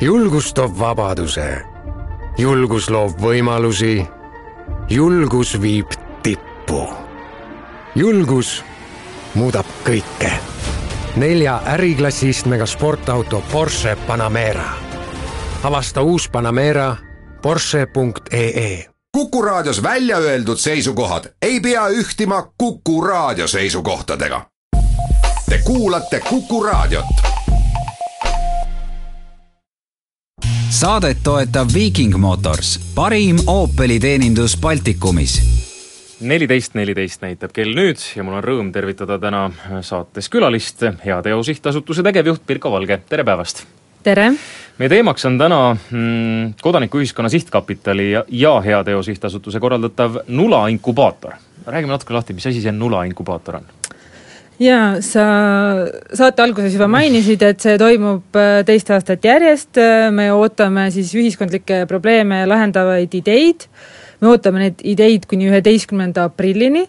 julgus toob vabaduse, julgus loob võimalusi, julgus viib tippu. julgus muudab kõike. nelja äriklassi istmega sportauto Porsche Panamera. avasta uus Panamera Porsche.ee Kuku Raadios välja öeldud seisukohad ei pea ühtima Kuku Raadio seisukohtadega. Te kuulate Kuku Raadiot. Saadet toetab Viiking Motors, parim Opeli teenindus Baltikumis neliteist neliteist näitab kell nüüd ja mul on rõõm tervitada täna saates külalist, Heateo Sihtasutuse tegevjuht Pirko Valge, tere päevast! tere! meie teemaks on täna mm, Kodanikuühiskonna Sihtkapitali ja, ja Heateo Sihtasutuse korraldatav Nula inkubaator. räägime natuke lahti, mis asi see Nula inkubaator on? Jaa, sa saate alguses juba mainisid, et see toimub äh, teist aastat järjest, me ootame siis ühiskondlikke probleeme lahendavaid ideid, me ootame neid ideid kuni üheteistkümnenda aprillini.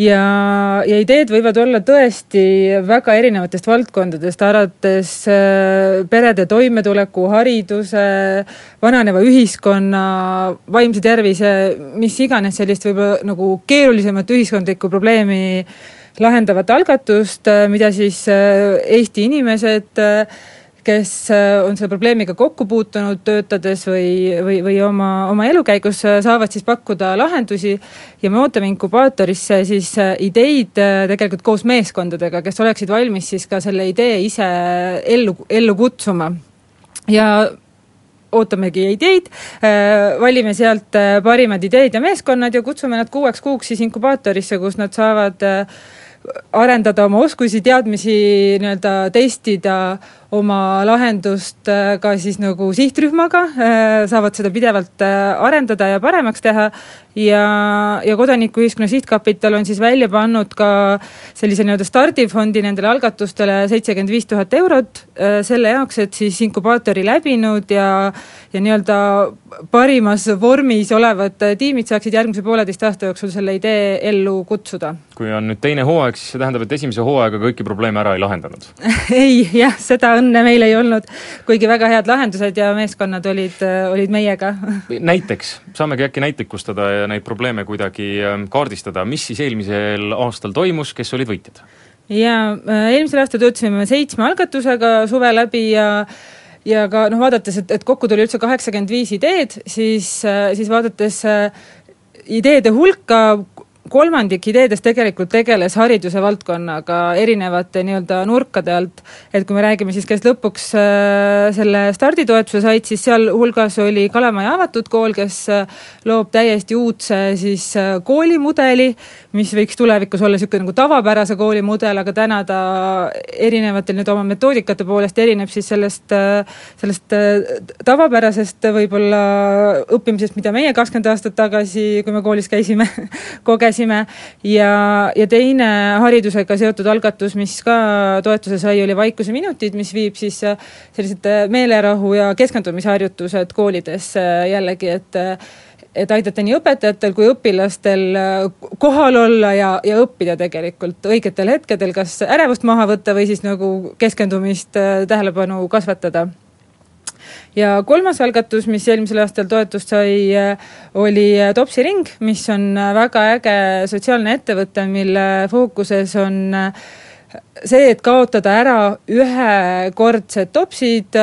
Ja, ja ideed võivad olla tõesti väga erinevatest valdkondadest, alates äh, perede toimetuleku, hariduse, vananeva ühiskonna, vaimse tervise, mis iganes sellist võib-olla nagu keerulisemat ühiskondlikku probleemi lahendavat algatust, äh, mida siis äh, Eesti inimesed kes on selle probleemiga kokku puutunud, töötades või, või, või oma, oma elukäigus, saavad siis pakkuda lahendusi ja me ootame inkubaatorisse siis ideid tegelikult koos meeskondadega, kes oleksid valmis siis ka selle idee ise ellu, ellu kutsuma. ja ootamegi ideid, valime sealt parimad ideed ja meeskonnad ja kutsume nad kuueks kuuks siis inkubaatorisse, kus nad saavad arendada oma oskusi, teadmisi, nii-öelda testida oma lahendust äh, ka siis nagu sihtrühmaga, äh, saavad seda pidevalt äh, arendada ja paremaks teha ja, ja Kodanikuühiskonna Sihtkapital on siis välja pannud ka sellise nii-öelda stardifondi nendele algatustele seitsekümmend viis tuhat eurot selle jaoks, et siis inkubaatori läbinud ja, ja nii-öelda parimas vormis olevad tiimid saaksid järgmise pooleteist aasta jooksul selle idee ellu kutsuda. kui on nüüd teine hooaeg, siis see tähendab, et esimese hooaega kõiki probleeme ära ei lahendanud ei, jah, seda õnne meil ei olnud, kuigi väga head lahendused ja meeskonnad olid, olid meiega. näiteks, saamegi äkki näitlikustada ja neid probleeme kuidagi ähm, kaardistada, mis siis eelmisel aastal toimus, kes olid võitjad? jaa, äh, eelmisel aastal töötasime seitsme algatusega suve läbi ja ja ka noh, vaadates, et, et kokku tuli üldse kaheksakümmend viis ideed, siis, äh, siis vaadates äh, ideede hulka kolmandik ideedest tegelikult tegeles hariduse valdkonnaga erinevate nii-öelda nurkade alt. et kui me räägime siis, kes lõpuks äh, selle starditoetuse said, siis sealhulgas oli Kalamaja avatud kool, kes äh, loob täiesti uudse siis äh, koolimudeli, mis võiks tulevikus olla niisugune nagu tavapärase koolimudel, aga täna ta erinevatel nüüd oma metoodikate poolest erineb siis sellest, sellest tavapärasest võib-olla õppimisest, mida meie kakskümmend aastat tagasi, kui me koolis käisime kogesime tegime ja, ja teine haridusega seotud algatus, mis ka toetuse sai, oli Vaikuse minutid, mis viib siis äh, sellised äh, meelerahu ja keskendumisharjutused koolides äh, jällegi, et et aidata nii õpetajatel kui õpilastel kohal olla ja, ja õppida tegelikult õigetel hetkedel, kas ärevust maha võtta või siis nagu keskendumist, tähelepanu kasvatada ja kolmas algatus, mis eelmisel aastal toetust sai, oli Topsi ring, mis on väga äge sotsiaalne ettevõte, mille fookuses on see, et kaotada ära ühekordsed topsid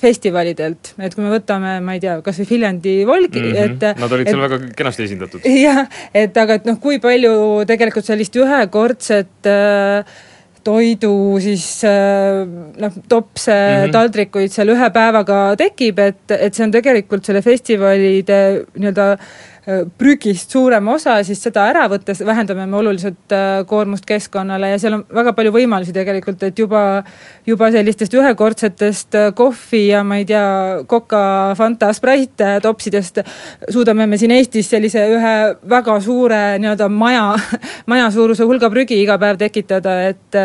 festivalidelt, et kui me võtame, ma ei tea, kas või Viljandi Volgi mm, -hmm. et Nad olid et, seal väga kenasti esindatud. jah, et aga et noh, kui palju tegelikult sellist ühekordset äh, toidu siis äh, noh, topse mm -hmm. taldrikuid seal ühe päevaga tekib, et, et see on tegelikult selle festivalide nii-öelda prügist suurem osa, siis seda ära võttes vähendame me oluliselt äh, koormust keskkonnale ja seal on väga palju võimalusi tegelikult, et juba, juba sellistest ühekordsetest äh, kohvi ja ma ei tea, Coca, Fanta, Sprite topsidest suudame me siin Eestis sellise ühe väga suure nii-öelda maja, maja suuruse hulga prügi iga päev tekitada, et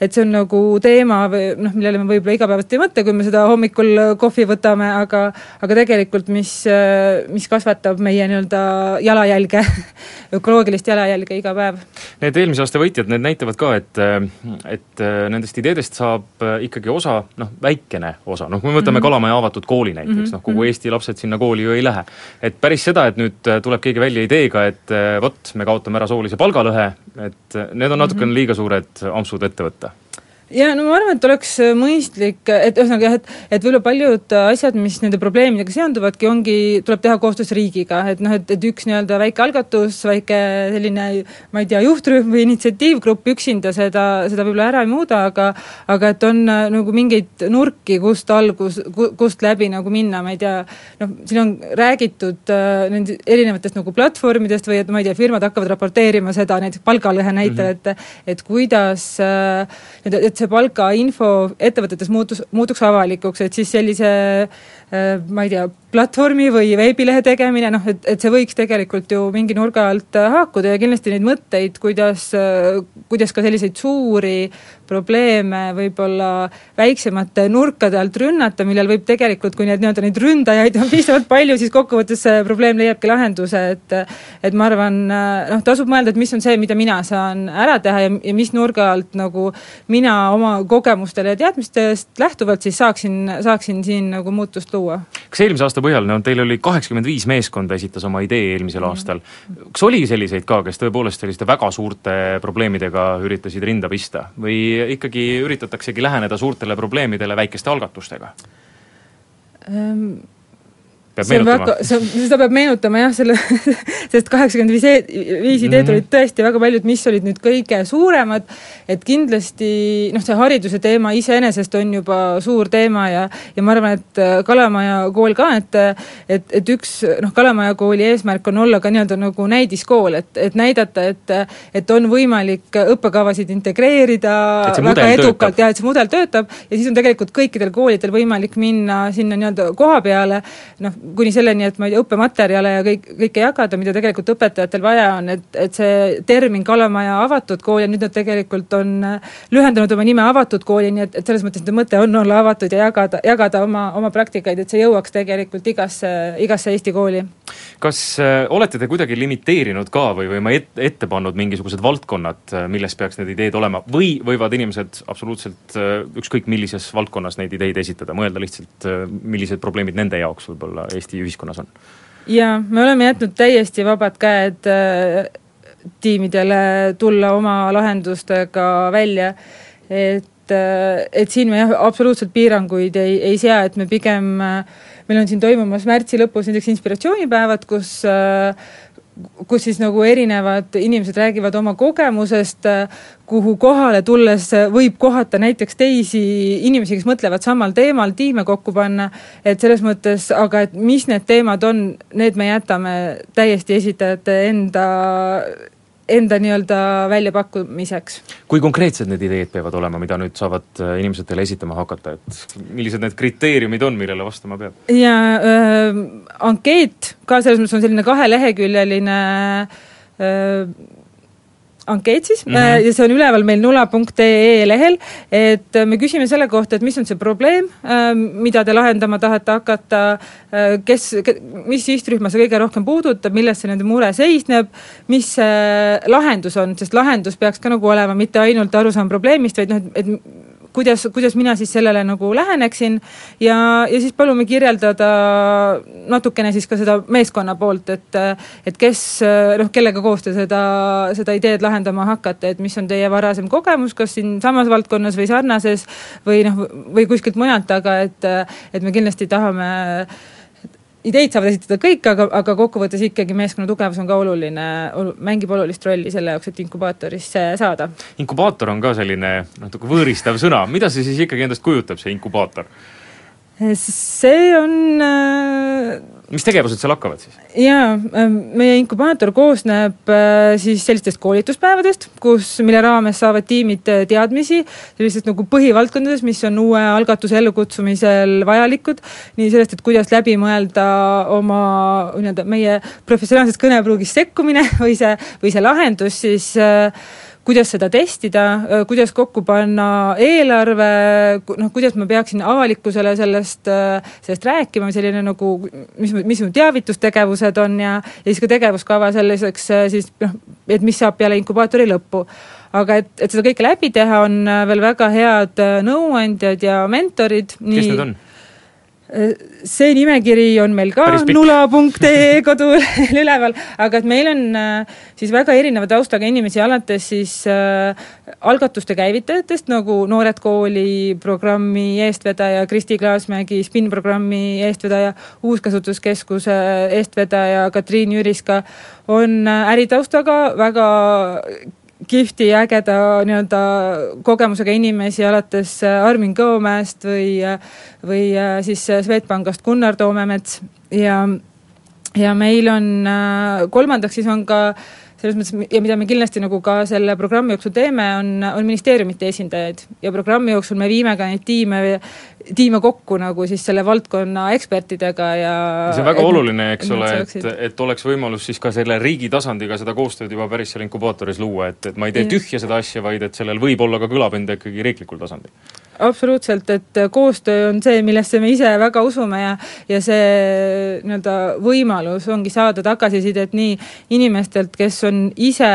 et see on nagu teema või noh, millele me võib-olla igapäevaselt ei mõtle, kui me seda hommikul kohvi võtame, aga aga tegelikult, mis, mis kasvatab meie nii-öelda nii-öelda jalajälge ökoloogilist jalajälge iga päev. Need eelmise aasta võitjad, need näitavad ka, et, et nendest ideedest saab ikkagi osa, noh, väikene osa, noh, kui me võtame mm -hmm. Kalamaja avatud kooli näiteks mm, -hmm. noh, kogu mhm. Eesti lapsed sinna kooli ju ei lähe. et päris seda, et nüüd tuleb keegi välja ideega, et vot, me kaotame ära soolise palgalõhe, et need on natukene mm -hmm. liiga suured ampsud ette võtta ja no ma arvan, et oleks äh, mõistlik, et ühesõnaga jah, et, et võib-olla paljud äh, asjad, mis nende probleemidega seonduvadki, ongi, tuleb teha koostöös riigiga, et noh, et, et üks nii-öelda väike algatus, väike selline ma ei tea, juhtrühm või initsiatiivgrupp üksinda seda, seda võib-olla ära ei muuda, aga aga et on äh, nagu mingeid nurki, kust algus, kust läbi nagu minna, ma ei tea, noh, siin on räägitud äh, nende erinevatest nagu platvormidest või et ma ei tea, firmad hakkavad raporteerima seda näiteks palgalõhe näitel mm, -hmm. et et kuidas äh, et et see palgainfo ettevõtetes muutus, muutuks avalikuks, et siis sellise äh, ma ei tea, platvormi või veebilehe tegemine, noh, et, et see võiks tegelikult ju mingi nurga alt äh, haakuda ja kindlasti neid mõtteid, kuidas, äh, kuidas ka selliseid suuri probleeme võib-olla väiksemate nurkade alt rünnata, millel võib tegelikult, kui need nii-öelda neid ründajaid on piisavalt palju, siis kokkuvõttes see probleem leiabki lahenduse, et et ma arvan, äh, noh, tasub mõelda, et mis on see, mida mina saan ära teha ja, ja mis nurga alt nagu mina oma kogemustele ja teadmistest lähtuvalt siis saaksin, saaksin siin nagu muutust luua. kas eelmise aasta põhjal, no teil oli kaheksakümmend viis meeskonda esitas oma idee eelmisel mm. aastal. kas oli selliseid ka, kes tõepoolest selliste väga suurte probleemidega üritasid rinda pista või ikkagi üritataksegi läheneda suurtele probleemidele väikeste algatustega um...? Peab see meenutama. seda peab meenutama jah, selle sest kaheksakümmend viis, e-, viis ideed mm -hmm. olid tõesti väga paljud, mis olid nüüd kõige suuremad, et kindlasti noh, see hariduse teema iseenesest on juba suur teema ja ja ma arvan, et äh, Kalamaja kool ka, et et, et üks noh, Kalamaja kooli eesmärk on olla ka nii-öelda nagu näidiskool, et, et näidata, et et on võimalik õppekavasid integreerida väga edukalt ja et see mudel töötab ja siis on tegelikult kõikidel koolidel võimalik minna sinna nii-öelda koha peale, noh, kuni selleni, et ma ei tea, õppematerjale ja kõik, kõike jagada, mida tegelikult õpetajatel vaja on, et, et see termin Kalamaja avatud kool ja nüüd nad tegelikult on äh, lühendanud oma nime avatud kooli, nii et, et selles mõttes nende mõte on olla avatud ja jagada, jagada oma, oma praktikaid, et see jõuaks tegelikult igasse, igasse Eesti kooli. kas äh, olete te kuidagi limiteerinud ka või, või ma ette, ette pannud mingisugused valdkonnad, äh, milles peaks need ideed olema või võivad inimesed absoluutselt äh, ükskõik millises valdkonnas neid ideid esitada, mõelda lihtsalt, millised probleemid nende jaoks võib-olla Eesti ühiskonnas on? jaa, me oleme jätnud täiesti vabad käed äh, tiimidele tulla oma lahendustega välja, et äh, et siin me jah, absoluutselt piiranguid ei, ei sea, et me pigem, meil on siin toimumas märtsi lõpus näiteks inspiratsioonipäevad, kus äh, kus siis nagu erinevad inimesed räägivad oma kogemusest, kuhu kohale tulles võib kohata näiteks teisi inimesi, kes mõtlevad samal teemal, tiime kokku panna, et selles mõttes, aga et mis need teemad on, need me jätame täiesti esitajate enda enda nii-öelda väljapakkumiseks. kui konkreetsed need ideed peavad olema, mida nüüd saavad äh, inimesed teile esitama hakata, et millised need kriteeriumid on, millele vastama peab? ja äh, ankeet ka selles mõttes on selline kaheleheküljeline äh, ankeet siis mm -hmm. ja see on üleval meil nula.ee lehel, et me küsime selle kohta, et mis on see probleem, äh, mida te lahendama tahate hakata, äh, kes, mis sihtrühma see kõige rohkem puudutab, milles see nende mure seisneb, mis see lahendus on, sest lahendus peaks ka nagu olema mitte ainult arusaam probleemist, vaid noh, et, et kuidas, kuidas mina siis sellele nagu läheneksin. Ja, ja siis palume kirjeldada natukene siis ka seda meeskonna poolt, et et kes noh, kellega koos te seda, seda ideed lahendama hakkate, et mis on teie varasem kogemus, kas siinsamas valdkonnas või sarnases või noh, või kuskilt mujalt, aga et, et me kindlasti tahame ideid saavad esitada kõik, aga, aga kokkuvõttes ikkagi meeskonna tugevus on ka oluline olu,, mängib olulist rolli selle jaoks, et inkubaatorisse saada. inkubaator on ka selline natuke võõristav sõna, mida see siis ikkagi endast kujutab, see inkubaator? See on äh, mis tegevused seal hakkavad siis? jaa, ähm, meie inkubaator koosneb äh, siis sellistest koolituspäevadest, kus, mille raames saavad tiimid äh, teadmisi sellistest nagu põhivaldkondades, mis on uue algatuse ellukutsumisel vajalikud, nii sellest, et kuidas läbi mõelda oma nii-öelda meie professionaalses kõnepruugis sekkumine või see, või see lahendus siis äh, kuidas seda testida, kuidas kokku panna eelarve, noh, kuidas ma peaksin avalikkusele sellest, sellest rääkima, selline nagu mis, mis mu teavitustegevused on ja, ja siis ka tegevuskava selliseks siis noh, et mis saab peale inkubaatori lõppu aga et, et seda kõike läbi teha, on veel väga head nõuandjad ja mentorid. kes need on? See nimekiri on meil ka nula.ee kodulehel üleval, aga et meil on äh, siis väga erineva taustaga inimesi, alates siis äh, algatuste käivitajatest nagu Noored Kooli programmi eestvedaja Kristi Klaasmägi, SPIN programmi eestvedaja, Uuskasutuskeskuse eestvedaja Katriin Jüriska, on äh, äritaustaga väga kihvti, ägeda nii-öelda kogemusega inimesi, alates äh, Armin Kõomäest või, äh, või äh, siis Swedbankist Gunnar Toomemets. Ja, ja meil on kolmandaks siis on ka selles mõttes ja mida me kindlasti nagu ka selle programmi jooksul teeme, on, on ministeeriumite esindajaid. Ja programmi jooksul me viime ka neid tiime tiime kokku nagu siis selle valdkonna ekspertidega ja see on väga et, oluline, eks ole, et, et oleks võimalus siis ka selle riigi tasandiga seda koostööd juba päris seal inkubaatoris luua, et, et ma ei tee tühja seda asja, vaid et sellel võib olla ka kõlapinda ikkagi riiklikul tasandil. Absoluutselt, et koostöö on see, millesse me ise väga usume ja, ja see nii-öelda võimalus ongi saada tagasisidet nii inimestelt, kes on ise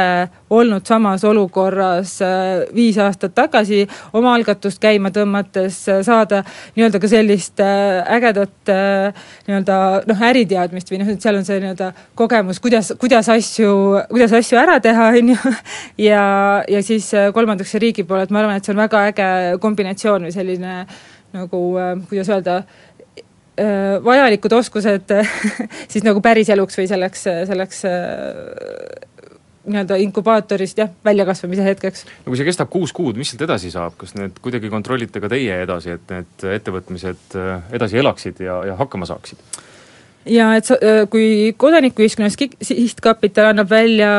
olnud samas olukorras äh, viis aastat tagasi, oma algatust käima tõmmates, äh, saada nii-öelda ka sellist äh, ägedat nii-öelda noh, äriteadmist või noh, et seal on see nii-öelda kogemus, kuidas, kuidas asju, kuidas asju ära teha, on ju, ja, ja siis kolmandaks see riigi pool, et ma arvan, et see on väga äge kombinatsioon või selline nagu kuidas öelda, vajalikud oskused siis nagu päriseluks või selleks, selleks nii-öelda inkubaatorist jah, väljakasvamise hetkeks. no kui see kestab kuus kuud, mis sealt edasi saab, kas need kuidagi kontrollite ka teie edasi, et need ettevõtmised äh, edasi elaksid ja, ja hakkama saaksid? ja et sa, äh, kui Kodanikuühiskonna Sihtkapital annab välja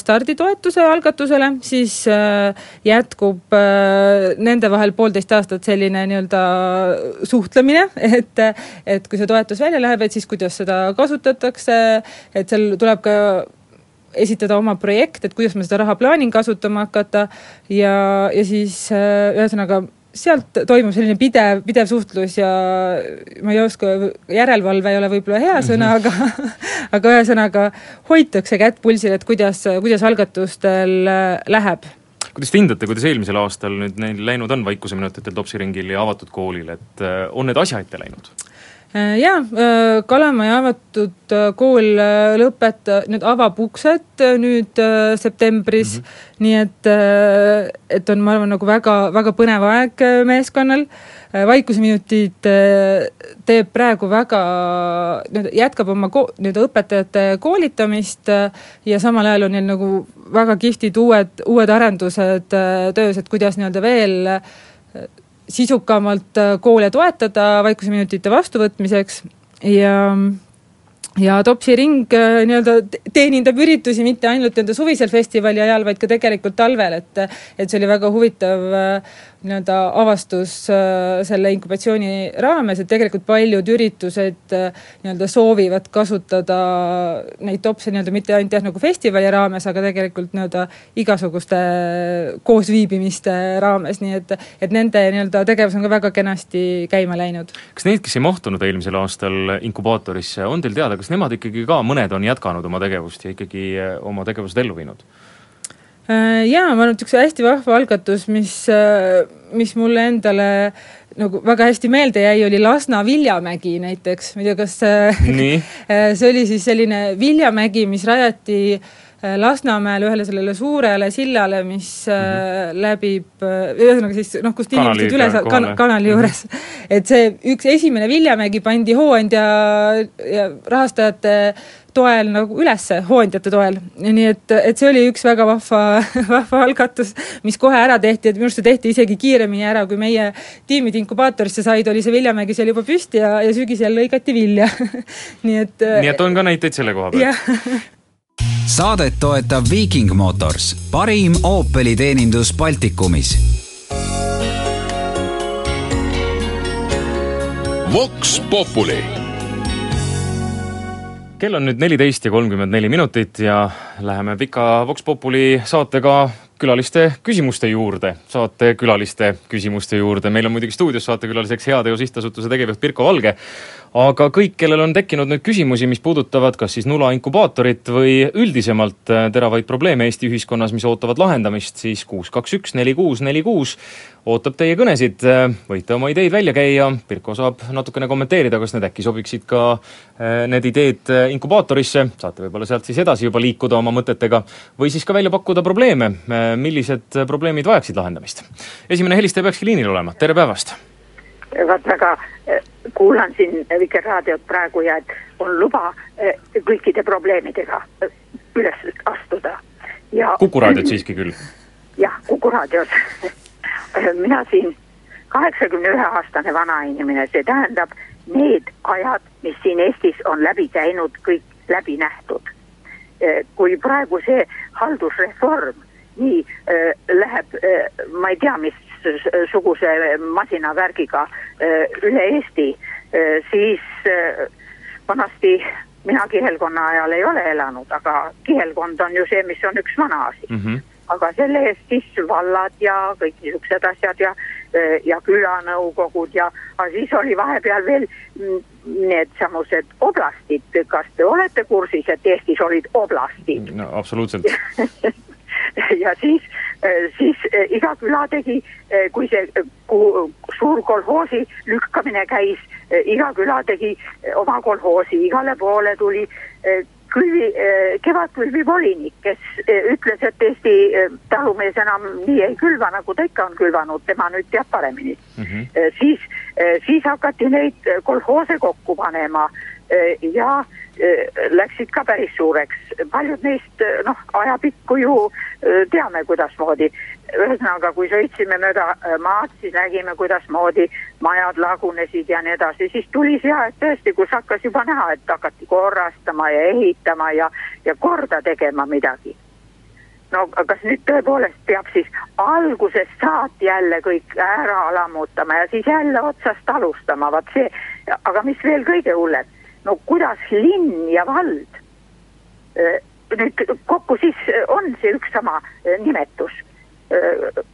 starditoetuse algatusele, siis äh, jätkub nende vahel poolteist aastat selline nii-öelda suhtlemine, et et kui see toetus välja läheb, et siis kuidas seda kasutatakse, et seal tuleb ka esitada oma projekt, et kuidas ma seda raha plaanin kasutama hakata ja, ja siis äh, ühesõnaga sealt toimub selline pidev, pidev suhtlus ja ma ei oska, järelevalve ei ole võib-olla hea sõna mm, -hmm. aga aga ühesõnaga hoitakse kätt pulsil, et kuidas, kuidas algatustel äh, läheb kuidas te hindate, kuidas eelmisel aastal nüüd neil läinud on Vaikuseminutitel Topsiringil ja avatud koolil, et äh, on need asja ette läinud? Äh, jaa, äh, Kalamaja avatud äh, kool lõpeta-, nüüd avab uksed nüüd septembris mm, -hmm. nii et, et on, ma arvan, nagu väga, väga põnev aeg meeskonnal. vaikuseminutid teeb praegu väga, nii-öelda jätkab oma ko-, nii-öelda õpetajate koolitamist ja samal ajal on neil nagu väga kihvtid uued, uued arendused töös, et kuidas nii-öelda veel sisukamalt äh, koole toetada vaikuseminutite vastuvõtmiseks ja ja Topsi ring äh, nii-öelda teenindab üritusi mitte ainult nii-öelda suvisel festivali ajal, vaid ka tegelikult talvel, et et see oli väga huvitav äh, nii-öelda avastus äh, selle inkubatsiooni raames, et tegelikult paljud üritused äh, nii-öelda soovivad kasutada neid topse nii-öelda mitte ainult jah, nagu festivali raames, aga tegelikult nii-öelda igasuguste koosviibimiste raames, nii et, et nende nii-öelda tegevus on ka väga kenasti käima läinud. kas need, kes ei mahtunud eelmisel aastal inkubaatorisse, on teil teada, kas nemad ikkagi ka, mõned on jätkanud oma tegevust ja ikkagi äh, oma tegevused ellu viinud? Äh, jaa, ma arvan, et üks hästi vahva algatus, mis, äh, mis mulle endale nagu väga hästi meelde jäi, oli Lasna Viljamägi näiteks, ma ei tea, kas see oli siis selline Viljamägi, mis rajati Lasnamäel ühele sellele suurele sillale, mis mm -hmm. läbib, ühesõnaga siis noh, kust inimesed üle saavad, kan-, kanali juures mm. -hmm. et see üks esimene Viljamägi pandi Hooandja ja rahastajate toel nagu ülesse, hoondjate toel. nii et, et see oli üks väga vahva, vahva algatus, mis kohe ära tehti, et minu arust see tehti isegi kiiremini ära, kui meie tiimid inkubaatorisse said, oli see Viljamägi seal juba püsti ja, ja sügisel lõigati vilja. Nii et nii et on ka näiteid selle koha pealt. saadet toetab Viiking Motors, parim Opeli teenindus Baltikumis. Vox Populi kell on nüüd neliteist ja kolmkümmend neli minutit ja läheme pika Vox Populi saatega külaliste küsimuste juurde, saatekülaliste küsimuste juurde. meil on muidugi stuudios saatekülaliseks Heateo Sihtasutuse tegevjuht Pirko Valge. Aga kõik, kellel on tekkinud nüüd küsimusi, mis puudutavad kas siis nula inkubaatorit või üldisemalt äh, teravaid probleeme Eesti ühiskonnas, mis ootavad lahendamist, siis kuus, kaks, üks, neli, kuus, neli, kuus ootab teie kõnesid, äh, võite oma ideid välja käia, Pirko saab natukene kommenteerida, kas need äkki sobiksid ka äh, need ideed inkubaatorisse, saate võib-olla sealt siis edasi juba liikuda oma mõtetega, või siis ka välja pakkuda probleeme, millised probleemid vajaksid lahendamist. esimene helistaja peakski liinil olema, tere päevast! vaat väga kuulan siin Vikerraadiot praegu ja et on luba kõikide probleemidega üles astuda. ja Kuku raadiot siiski küll? jah, Kuku raadios mina siin kaheksakümne ühe aastane vanainimene, see tähendab need ajad, mis siin Eestis on läbi käinud, kõik läbi nähtud. kui praegu see haldusreform nii äh, läheb äh,, ma ei tea, mis suguse masinavärgiga üle Eesti, siis vanasti mina kihelkonna ajal ei ole elanud, aga kihelkond on ju see, mis on üks vana asi mm. -hmm. Aga selle eest siis vallad ja kõik niisugused asjad ja, ja külanõukogud ja, aga siis oli vahepeal veel needsamused oblastid, kas te olete kursis, et Eestis olid oblastid? no absoluutselt. Ja siis, eh, siis eh, iga küla tegi, eh, kui see suur kolhoosi lükkamine käis, iga küla tegi oma kolhoosi, igale poole tuli külvi, kevadkülvi volinik, kes ütles, et Eesti talumees enam nii ei külva, nagu ta ikka on külvanud, tema nüüd teab paremini mm. -hmm. siis, siis hakati neid kolhoose kokku panema ja läksid ka päris suureks. paljud neist noh, ajapikku ju teame, kuidasmoodi. Ühesõnaga, kui sõitsime mööda maad, siis nägime, kuidasmoodi majad lagunesid ja nii edasi, siis tuli see aeg tõesti, kus hakkas juba näha, et hakati korrastama ja ehitama ja, ja korda tegema midagi. No kas nüüd tõepoolest peab siis algusest saati jälle kõik ära lammutama ja siis jälle otsast alustama, vaat see, aga mis veel kõige hullem no kuidas linn ja vald äh, nüüd kokku siis on see üks sama äh, nimetus. Äh,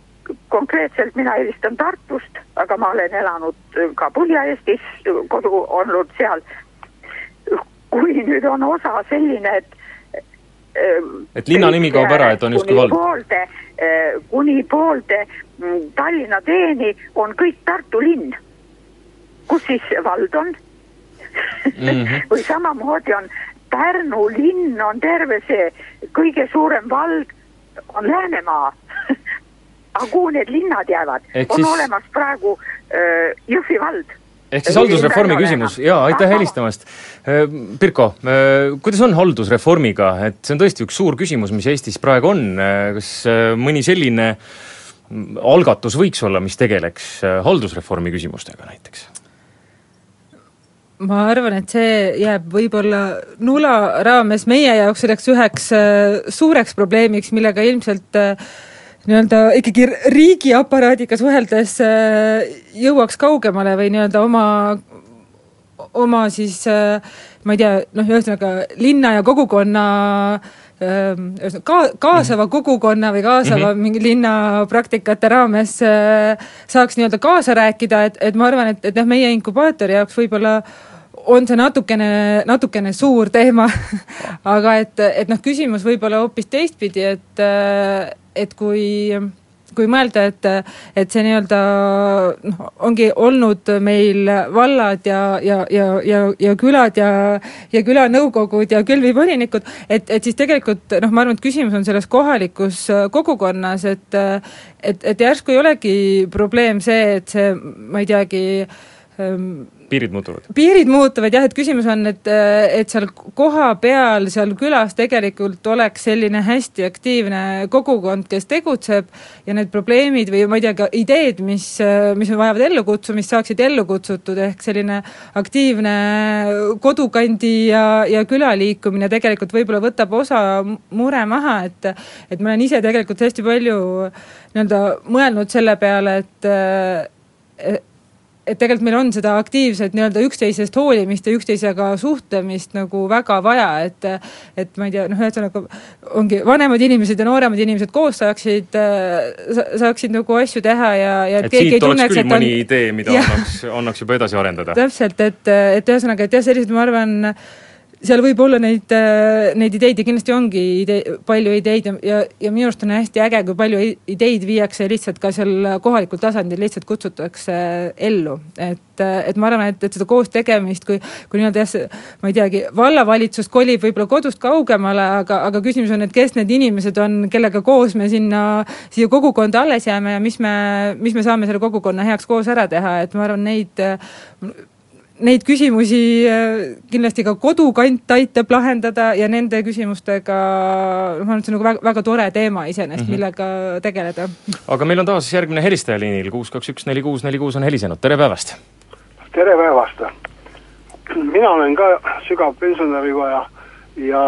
konkreetselt mina helistan Tartust, aga ma olen elanud ka Põhja-Eestis, kodu olnud seal. kui nüüd on osa selline, et et linna nimi kaob ära, et on justkui vald? poolde, kuni poolde mm, Tallinna teeni on kõik Tartu linn. kus siis vald on? mm -hmm. või samamoodi on Pärnu linn on terve see kõige suurem vald on Läänemaa aga kuhu need linnad jäävad? on siis... olemas praegu äh, Jõhvi vald ehk siis haldusreformi küsimus ja aitäh helistamast. Äh, Pirko, äh, kuidas on haldusreformiga, et see on tõesti üks suur küsimus, mis Eestis praegu on, äh, kas mõni selline algatus võiks olla, mis tegeleks haldusreformi küsimustega näiteks? ma arvan, et see jääb võib-olla nula raames meie jaoks selleks üheks suureks probleemiks, millega ilmselt äh, nii-öelda ikkagi riigiaparaadiga suheldes äh, jõuaks kaugemale või nii-öelda oma, oma siis ma ei tea, noh, ühesõnaga linna ja kogukonna ühesõnaga ka, kaasava mhm. kogukonna või kaasava mm -hmm. mingi linnapraktikate raames saaks nii-öelda kaasa rääkida, et, et ma arvan, et, et noh, meie inkubaatori jaoks võib-olla on see natukene, natukene suur teema aga et, et noh, küsimus võib olla hoopis teistpidi, et, et kui kui mõelda, et, et see nii-öelda noh, ongi olnud meil vallad ja, ja, ja, ja, ja külad ja, ja külanõukogud ja külvivolinikud, et, et siis tegelikult noh, ma arvan, et küsimus on selles kohalikus kogukonnas, et, et, et järsku ei olegi probleem see, et see, ma ei teagi piirid muutuvad? piirid muutuvad jah, et küsimus on, et, et seal kohapeal, seal külas tegelikult oleks selline hästi aktiivne kogukond, kes tegutseb ja need probleemid või ma ei tea, ka ideed, mis, mis vajavad ellukutsumist, saaksid ellu kutsutud, ehk selline aktiivne kodukandi ja, ja külaliikumine tegelikult võib-olla võtab osa mure maha, et et ma olen ise tegelikult hästi palju nii-öelda mõelnud selle peale, et et tegelikult meil on seda aktiivset nii-öelda üksteisest hoolimist ja üksteisega suhtlemist nagu väga vaja, et et ma ei tea, noh, ühesõnaga ongi vanemad inimesed ja nooremad inimesed koos saaksid, saaksid nagu asju teha ja, ja et siit oleks küll mõni on... idee, mida ja. annaks, annaks juba edasi arendada. täpselt, et, et ühesõnaga, et jah, sellised, ma arvan, seal võib olla neid, äh, neid ideid ja kindlasti ongi idee, palju ideid ja, ja, ja minu arust on hästi äge, kui palju ideid viiakse lihtsalt ka seal kohalikul tasandil lihtsalt kutsutakse ellu. et, et ma arvan, et, et seda koos tegemist, kui, kui nii-öelda jah, ma ei teagi, vallavalitsus kolib võib-olla kodust kaugemale, aga, aga küsimus on, et kes need inimesed on, kellega koos me sinna, siia kogukonda alles jääme ja mis me, mis me saame selle kogukonna heaks koos ära teha, et ma arvan, neid neid küsimusi äh, kindlasti ka kodukant aitab lahendada ja nende küsimustega, noh, ma arvan, et see on nagu väga, väga tore teema iseenesest mm, -hmm. millega tegeleda. aga meil on taas järgmine helistaja liinil, kuus, kaks, üks, neli, kuus, neli, kuus on helisenud, tere päevast! tere päevast! mina olen ka sügav pensionärivaja ja,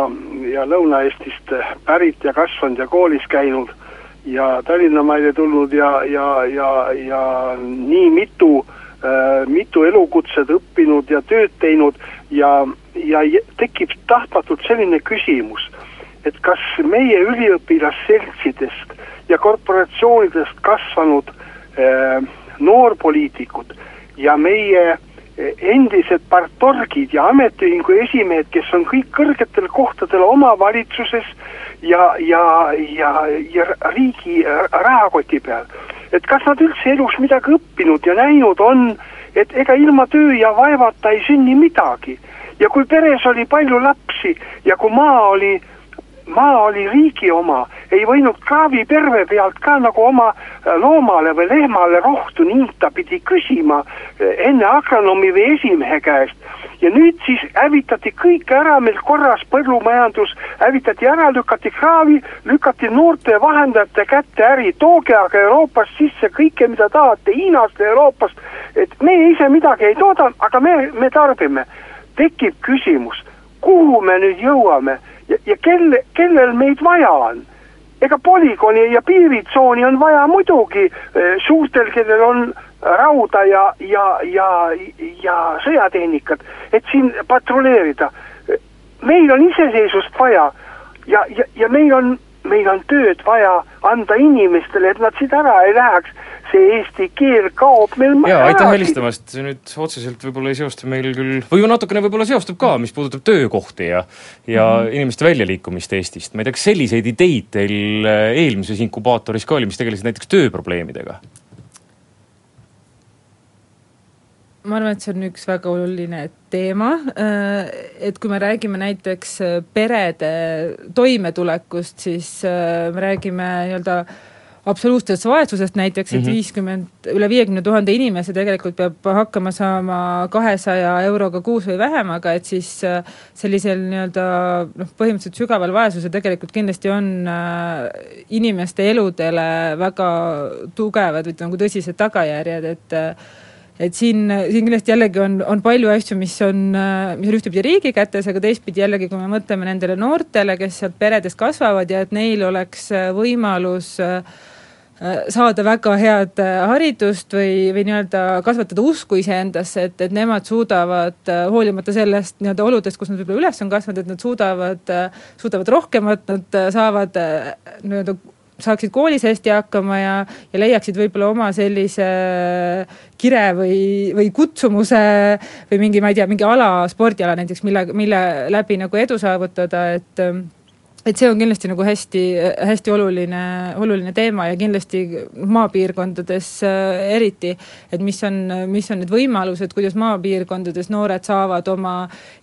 ja Lõuna-Eestist pärit ja kasvanud ja koolis käinud ja Tallinna majja tulnud ja, ja, ja, ja nii mitu Äh, mitu elukutset õppinud ja tööd teinud ja, ja tekib tahtmatult selline küsimus, et kas meie üliõpilasseltsidest ja korporatsioonidest kasvanud äh, noorpoliitikud ja meie äh, endised partorgid ja ametiühingu esimehed, kes on kõik kõrgetel kohtadel omavalitsuses ja, ja, ja, ja riigi rahakoti peal et kas nad üldse elus midagi õppinud ja näinud on, et ega ilma töö ja vaevata ei sünni midagi. ja kui peres oli palju lapsi ja kui maa oli, maa oli riigi oma, ei võinud kraaviperve pealt ka nagu oma loomale või lehmale rohtu niita, pidi küsima enne agronoomi või esimehe käest. Ja nüüd siis hävitati kõik ära meil korras põllumajandus, hävitati ära, lükati kraavi, lükati noorte vahendajate kätte äri, tooge aga Euroopast sisse kõike, mida tahate, Hiinast ja Euroopast, et meie ise midagi ei tooda, aga me, me tarbime. tekib küsimus, kuhu me nüüd jõuame ja, ja kelle, kellel meid vaja on ega polügooni ja piiritsooni on vaja muidugi eh, suurtel, kellel on rauda ja, ja, ja, ja sõjatehnikat, et siin patrulleerida. meil on iseseisvust vaja ja, ja, ja meil on, meil on tööd vaja anda inimestele, et nad siit ära ei läheks see eesti keel kaob meil jaa, aitäh helistamast, see nüüd otseselt võib-olla ei seostu meil küll, või natukene võib-olla seostub ka, mis puudutab töökohti ja ja mm -hmm. inimeste väljaliikumist Eestist, ma ei tea, kas selliseid ideid teil eelmises inkubaatoris ka oli, mis tegelesid näiteks tööprobleemidega? Ma arvan, et see on üks väga oluline teema, äh, et kui me räägime näiteks äh, perede toimetulekust, siis äh, me räägime nii-öelda absoluutsest vaesusest näiteks, et mhm. viiskümmend mm -hmm., üle viiekümne tuhande inimese tegelikult peab hakkama saama kahesaja euroga kuus või vähem, aga et siis sellisel nii-öelda noh, põhimõtteliselt sügaval vaesusel tegelikult kindlasti on inimeste eludele väga tugevad või nagu tõsised tagajärjed, et et siin, siin kindlasti jällegi on, on palju asju, mis on, mis on ühtepidi riigi kätes, aga teistpidi jällegi, kui me mõtleme nendele noortele, kes sealt peredes kasvavad ja et neil oleks võimalus äh, saada väga head äh, haridust või, või nii-öelda kasvatada usku iseendasse, et, et nemad suudavad äh, hoolimata sellest nii-öelda oludest, kus nad võib-olla üles on kasvanud, et nad suudavad, suudavad rohkemat, nad saavad nii-öelda saaksid koolis hästi hakkama ja, ja leiaksid võib-olla oma sellise kire või, või kutsumuse või mingi, ma ei tea, mingi ala, spordiala näiteks, mille, mille läbi nagu edu saavutada, et et see on kindlasti nagu hästi, hästi oluline, oluline teema ja kindlasti maapiirkondades äh, eriti, et mis on, mis on need võimalused, kuidas maapiirkondades noored saavad oma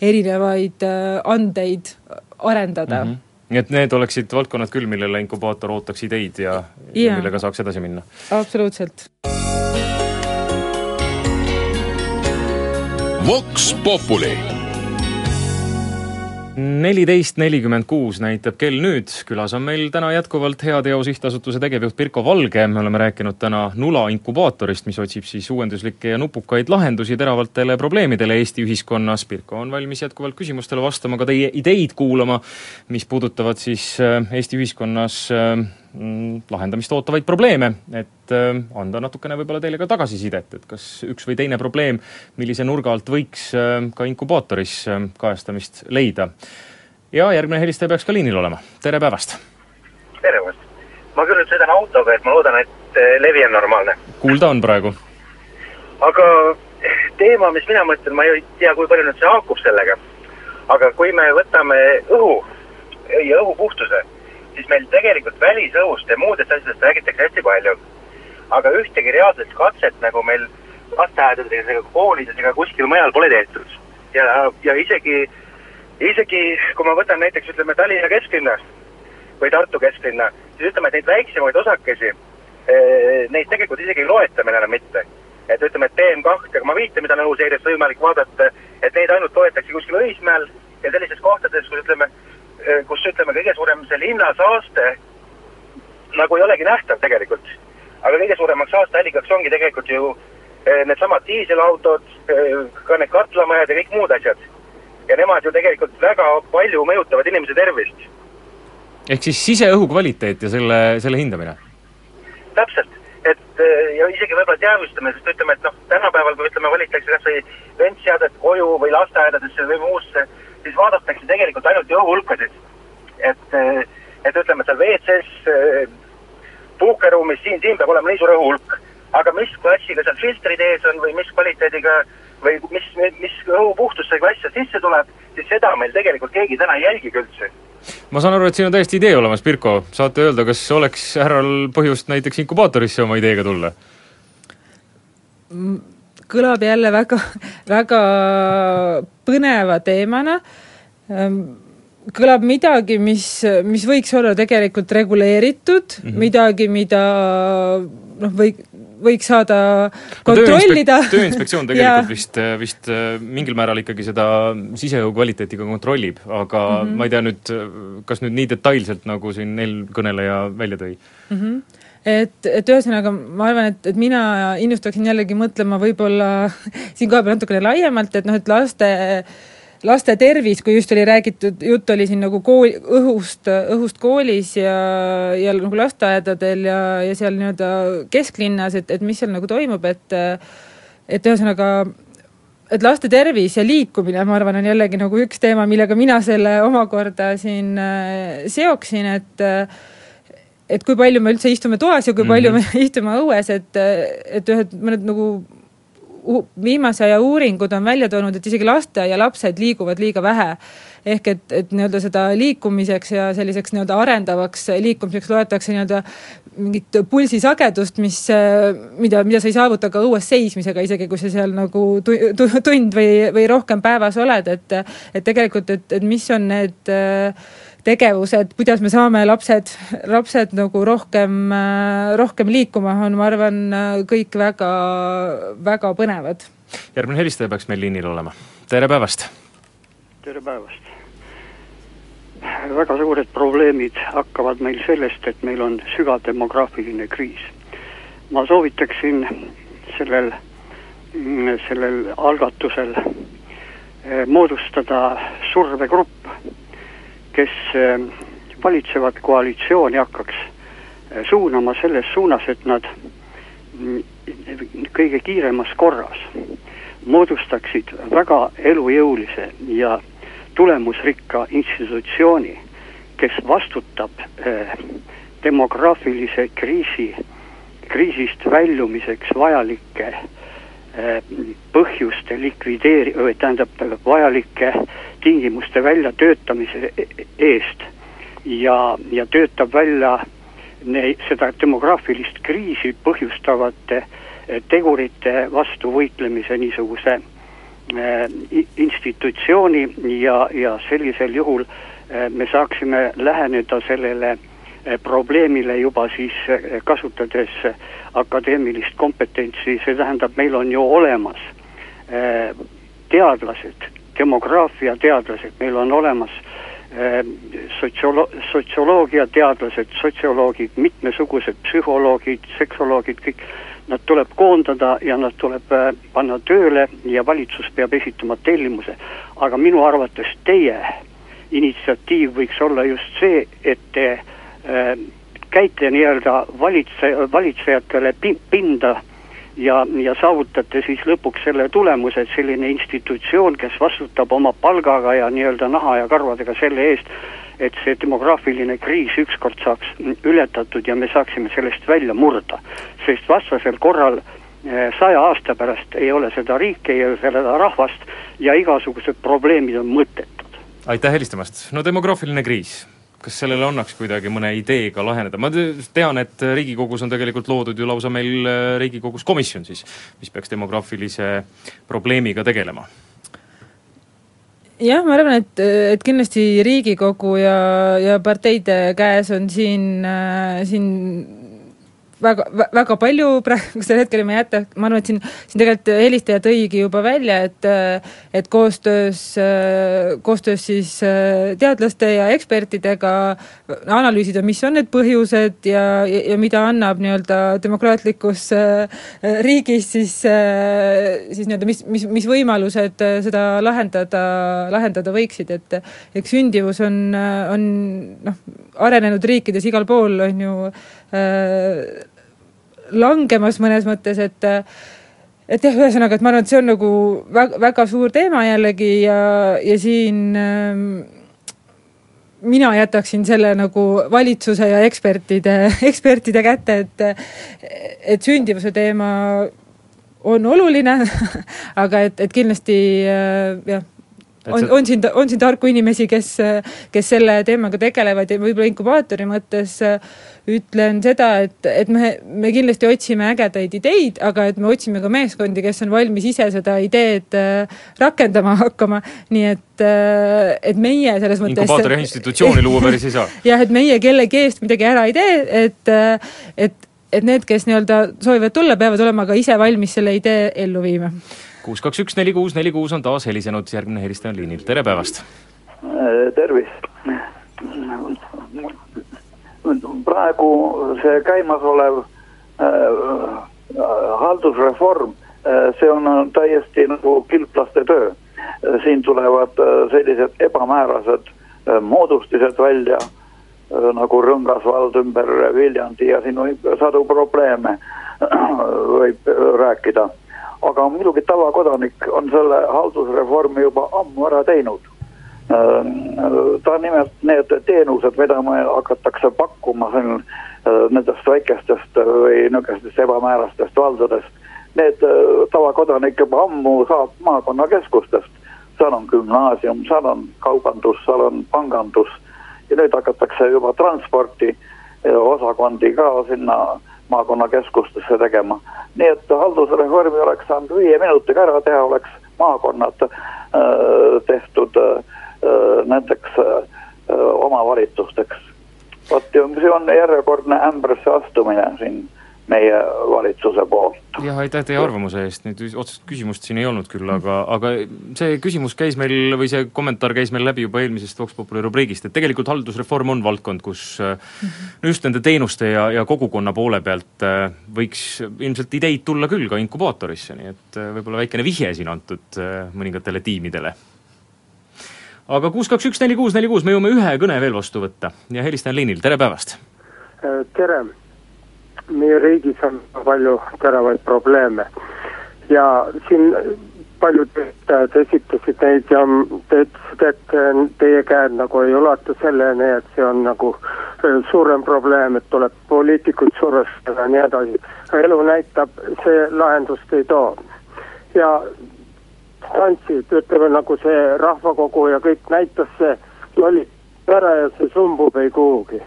erinevaid äh, andeid arendada mm. -hmm nii et need oleksid valdkonnad küll, millele inkubaator ootaks ideid ja, ja millega saaks edasi minna? absoluutselt. Vox Populi neliteist nelikümmend kuus näitab kell nüüd, külas on meil täna jätkuvalt Heateo Sihtasutuse tegevjuht Pirko Valge, me oleme rääkinud täna Nula inkubaatorist, mis otsib siis uuenduslikke ja nupukaid lahendusi teravatele probleemidele Eesti ühiskonnas. Pirko on valmis jätkuvalt küsimustele vastama, ka teie ideid kuulama, mis puudutavad siis äh, Eesti ühiskonnas äh, lahendamist ootavaid probleeme, et äh, anda natukene võib-olla teile ka tagasisidet, et kas üks või teine probleem, millise nurga alt võiks äh, ka inkubaatoris äh, kajastamist leida. ja järgmine helistaja peaks ka liinil olema, tere päevast! tere päevast! ma küll nüüd sõidan autoga, et ma loodan, et levi on normaalne. kuulda on praegu. aga teema, mis mina mõtlen, ma ei tea, kui palju nüüd see haakub sellega, aga kui me võtame õhu ja õhu puhtuse siis meil tegelikult välisõhust ja muudest asjadest räägitakse hästi palju. aga ühtegi reaalset katset nagu meil lasteaedades ega koolides ega kuskil mujal pole tehtud. ja, ja isegi, isegi kui ma võtan näiteks ütleme Tallinna kesklinna või Tartu kesklinna, siis ütleme, et neid väiksemaid osakesi, eh, neid tegelikult isegi ei loeta meil enam mitte. et ütleme, et PM2 koma viite, mida on õhuseirest võimalik vaadata, et neid ainult loetakse kuskil Õismäel ja sellistes kohtades, kus ütleme, kus ütleme, kõige suurem see linnasaaste nagu ei olegi nähtav tegelikult. aga kõige suuremaks saasteallikaks ongi tegelikult ju eh, needsamad diiselautod, eh, ka need katlamajad ja kõik muud asjad. ja nemad ju tegelikult väga palju mõjutavad inimese tervist. ehk siis siseõhu kvaliteet ja selle, selle hindamine? täpselt, et ja isegi võib-olla teadvustamine, sest ütleme, et noh, tänapäeval kui ütleme, valitakse kas või ventseadet koju või lasteaedadesse või muusse siis vaadatakse tegelikult ainult jõuhulkasid. et, eh, et ütleme, seal WC-s, eh, puhkeruumis, siin, siin peab olema nii suur õhuhulk. aga mis klassiga seal filtrid ees on või mis kvaliteediga või mis, mis õhupuhtusega asja sisse tuleb, siis seda meil tegelikult keegi täna ei jälgigi üldse ma saan aru, et siin on täiesti idee olemas, Pirko, saate öelda, kas oleks härral põhjust näiteks inkubaatorisse oma ideega tulla? Kõlab jälle väga, väga põneva teemana. Ehm, kõlab midagi, mis, mis võiks olla tegelikult reguleeritud mm, -hmm. midagi, mida noh, või võiks saada kontrollida no,. tööinspektsioon tegelikult vist, vist mingil määral ikkagi seda siseõhu kvaliteeti ka kontrollib, aga mm -hmm. ma ei tea nüüd, kas nüüd nii detailselt, nagu siin eelkõneleja välja tõi mm. -hmm et, et ühesõnaga ma arvan, et, et mina innustaksin jällegi mõtlema võib-olla siin koha peal natukene laiemalt, et noh, et laste laste tervis, kui just oli räägitud, jutt oli siin nagu kool, õhust, õhust koolis ja, ja nagu lasteaedadel ja, ja seal nii-öelda kesklinnas, et, et mis seal nagu toimub, et et ühesõnaga et laste tervis ja liikumine, ma arvan, on jällegi nagu üks teema, millega mina selle omakorda siin äh, seoksin, et et kui palju me üldse istume toas ja kui palju mm -hmm. me istume õues, et, et ühed mõned nagu viimase aja uuringud on välja toonud, et isegi lasteaialapsed liiguvad liiga vähe. ehk et, et nii-öelda seda liikumiseks ja selliseks nii-öelda arendavaks liikumiseks loetakse nii-öelda mingit pulsisagedust, mis, mida, mida sa ei saavuta ka õues seismisega, isegi kui sa seal nagu tund või, või rohkem päevas oled, et, et tegelikult, et, et mis on need äh, tegevused, kuidas me saame lapsed, lapsed nagu rohkem, rohkem liikuma, on, ma arvan, kõik väga, väga põnevad. järgmine helistaja peaks meil liinil olema, tere päevast! tere päevast! väga suured probleemid hakkavad meil sellest, et meil on sügav demograafiline kriis. ma soovitaksin sellel, sellel algatusel eh, moodustada survegrupp kes äh, valitsevat koalitsiooni hakkaks äh, suunama selles suunas, et nad mm, kõige kiiremas korras moodustaksid väga elujõulise ja tulemusrikka institutsiooni, kes vastutab äh, demograafilise kriisi, kriisist väljumiseks vajalike põhjuste likvideeri-, tähendab vajalike tingimuste väljatöötamise eest. Ja, ja töötab välja ne, seda demograafilist kriisi põhjustavate eh, tegurite vastu võitlemise niisuguse äh, institutsiooni ja, ja sellisel juhul me saaksime läheneda sellele probleemile juba siis kasutades akadeemilist kompetentsi, see tähendab, meil on ju olemas teadlased, demograafiateadlased, meil on olemas äh, sotsiolo-, sotsioloogiateadlased, sotsioloogid, mitmesugused psühholoogid, seksoloogid, kõik, nad tuleb koondada ja nad tuleb äh, panna tööle ja valitsus peab esitama tellimuse. aga minu arvates teie initsiatiiv võiks olla just see, et te äh, käite nii-öelda valitse, valitsejatele pi-, pinda ja, ja saavutate siis lõpuks selle tulemuse, et selline institutsioon, kes vastutab oma palgaga ja nii-öelda naha ja karvadega selle eest, et see demograafiline kriis ükskord saaks ületatud ja me saaksime sellest välja murda. sest vastasel korral eh, saja aasta pärast ei ole seda riiki, ei ole seda rahvast ja igasugused probleemid on mõttetud. aitäh helistamast, no demograafiline kriis kas sellele annaks kuidagi mõne ideega laheneda, ma tean, et Riigikogus on tegelikult loodud ju lausa meil äh, Riigikogus komisjon siis, mis peaks demograafilise probleemiga tegelema. Jah, ma arvan, et, et kindlasti Riigikogu ja, ja parteide käes on siin, äh, siin väga, väga palju praegusel hetkel ma ei jäta, ma arvan, et siin, siin tegelikult helistaja tõigi juba välja, et et koostöös, koostöös siis teadlaste ja ekspertidega analüüsida, mis on need põhjused ja, ja, ja mida annab nii-öelda demokraatlikus riigis siis, siis nii-öelda mis, mis, mis võimalused seda lahendada, lahendada võiksid, et eks sündivus on, on noh, arenenud riikides igal pool on ju äh, langemas mõnes mõttes, et et jah, ühesõnaga, et ma arvan, et see on nagu väga, väga suur teema jällegi ja, ja siin äh, mina jätaksin selle nagu valitsuse ja ekspertide, ekspertide kätte, et, et sündivuse teema on oluline aga et, et kindlasti äh, jah on, on siin, on siin tarku inimesi, kes, kes selle teemaga tegelevad ja võib-olla inkubaatori mõttes äh, ütlen seda, et, et me, me kindlasti otsime ägedaid ideid, aga et me otsime ka meeskondi, kes on valmis ise seda ideed äh, rakendama hakkama, nii et, äh, et meie selles mõttes inkubaatori institutsiooni luua päris ei saa? jah, et meie kellegi eest midagi ära ei tee, et, et et need, kes nii-öelda soovivad tulla, peavad olema ka ise valmis selle idee ellu viima kuus, kaks, üks, neli, kuus, neli, kuus on taas helisenud, järgmine helistaja on liinil, tere päevast! Äh, tervist! Praegu see käimasolev äh, haldusreform äh,, see on täiesti nagu kilplaste töö. siin tulevad äh, sellised ebamäärased äh, moodustised välja äh, nagu Rõngasvald ümber Viljandi ja siin võib sadu probleeme võib rääkida aga muidugi tavakodanik on selle haldusreformi juba ammu ära teinud. Äh, ta nimelt need teenused, mida me hakatakse pakkuma siin äh, nendest väikestest või niisugustest ebamäärastest valdadest, need äh, tavakodanik juba ammu saab maakonnakeskustest. seal on gümnaasium, seal on kaubandus, seal on pangandus ja nüüd hakatakse juba transporti osakondi ka sinna maakonnakeskustesse tegema. nii et haldusreformi oleks saanud viie minutiga ära teha, oleks maakonnad äh, tehtud äh, nendeks äh, omavalitsusteks. vot see on järjekordne ämbrisse astumine siin meie valitsuse poolt. jah, aitäh teie arvamuse eest, nüüd otsest küsimust siin ei olnud küll, aga, aga see küsimus käis meil või see kommentaar käis meil läbi juba eelmisest Vox Populi rubriigist, et tegelikult haldusreform on valdkond, kus mm -hmm. no just nende teenuste ja, ja kogukonna poole pealt äh, võiks ilmselt ideid tulla küll ka inkubaatorisse, nii et äh, võib-olla väikene vihje siin antud mõningatele tiimidele aga kuus, kaks, üks, neli, kuus, neli, kuus, me jõuame ühe kõne veel vastu võtta ja helistaja on liinil, tere päevast! tere! meie riigis on palju teravaid probleeme ja siin paljud töötajad esitasid neid ja te ütlesite, et teie käed nagu ei ulatu selleni, et see on nagu äh, suurem probleem, et tuleb poliitikuid survestada ja nii edasi. elu näitab, see lahendust ei too. ja instantsid, ütleme nagu see rahvakogu ja kõik näitas see loll ära ja see sumbub ei kuhugi.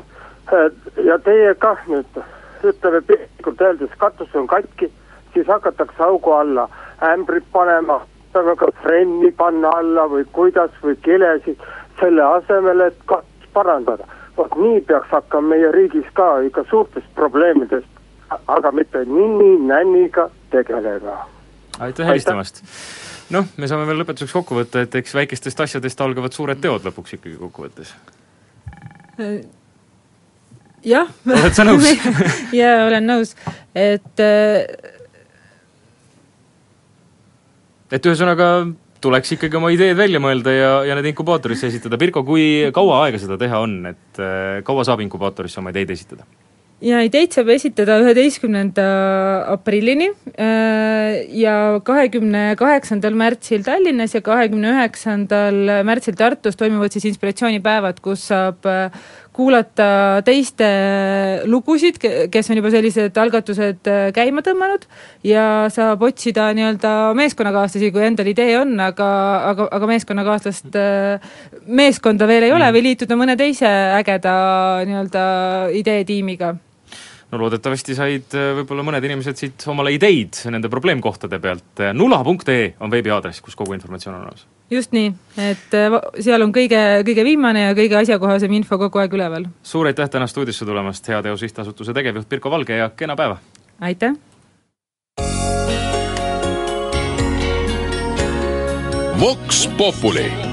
Ja teie kah nüüd ütleme piltlikult öeldes, katus on katki, siis hakatakse augu alla ämbrit panema, saame ka frenni panna alla või kuidas või kilesid, selle asemel, et katust parandada. vot nii peaks hakkama meie riigis ka ikka suurtest probleemidest, aga mitte ninni-nänniga tegelema. aitäh helistamast! Noh, me saame veel lõpetuseks kokku võtta, et eks väikestest asjadest algavad suured teod lõpuks ikkagi kokkuvõttes äh, jah. oled sa nõus jaa, olen nõus, et äh, et ühesõnaga tuleks ikkagi oma ideed välja mõelda ja, ja need inkubaatorisse esitada. Pirko, kui kaua aega seda teha on, et äh, kaua saab inkubaatorisse oma ideid esitada? Ja ideid saab esitada üheteistkümnenda aprillini äh, ja kahekümne kaheksandal märtsil Tallinnas ja kahekümne üheksandal märtsil Tartus toimuvad siis inspiratsioonipäevad, kus saab äh, kuulata teiste lugusid, kes on juba sellised algatused äh, käima tõmmanud ja saab otsida nii-öelda meeskonnakaaslasi, kui endal idee on, aga, aga, aga meeskonnakaaslast, meeskonda veel ei ole mm. või liituda mõne teise ägeda nii-öelda ideetiimiga no loodetavasti said äh, võib-olla mõned inimesed siit omale ideid nende probleemkohtade pealt. nula.ee on veebiaadress, kus kogu informatsioon on olemas. just nii, et äh, seal on kõige, kõige viimane ja kõige asjakohasem info kogu aeg üleval. suur aitäh täna stuudiosse tulemast, Heateo Sihtasutuse tegevjuht Pirko Valge ja kena päeva! aitäh! Vox Populi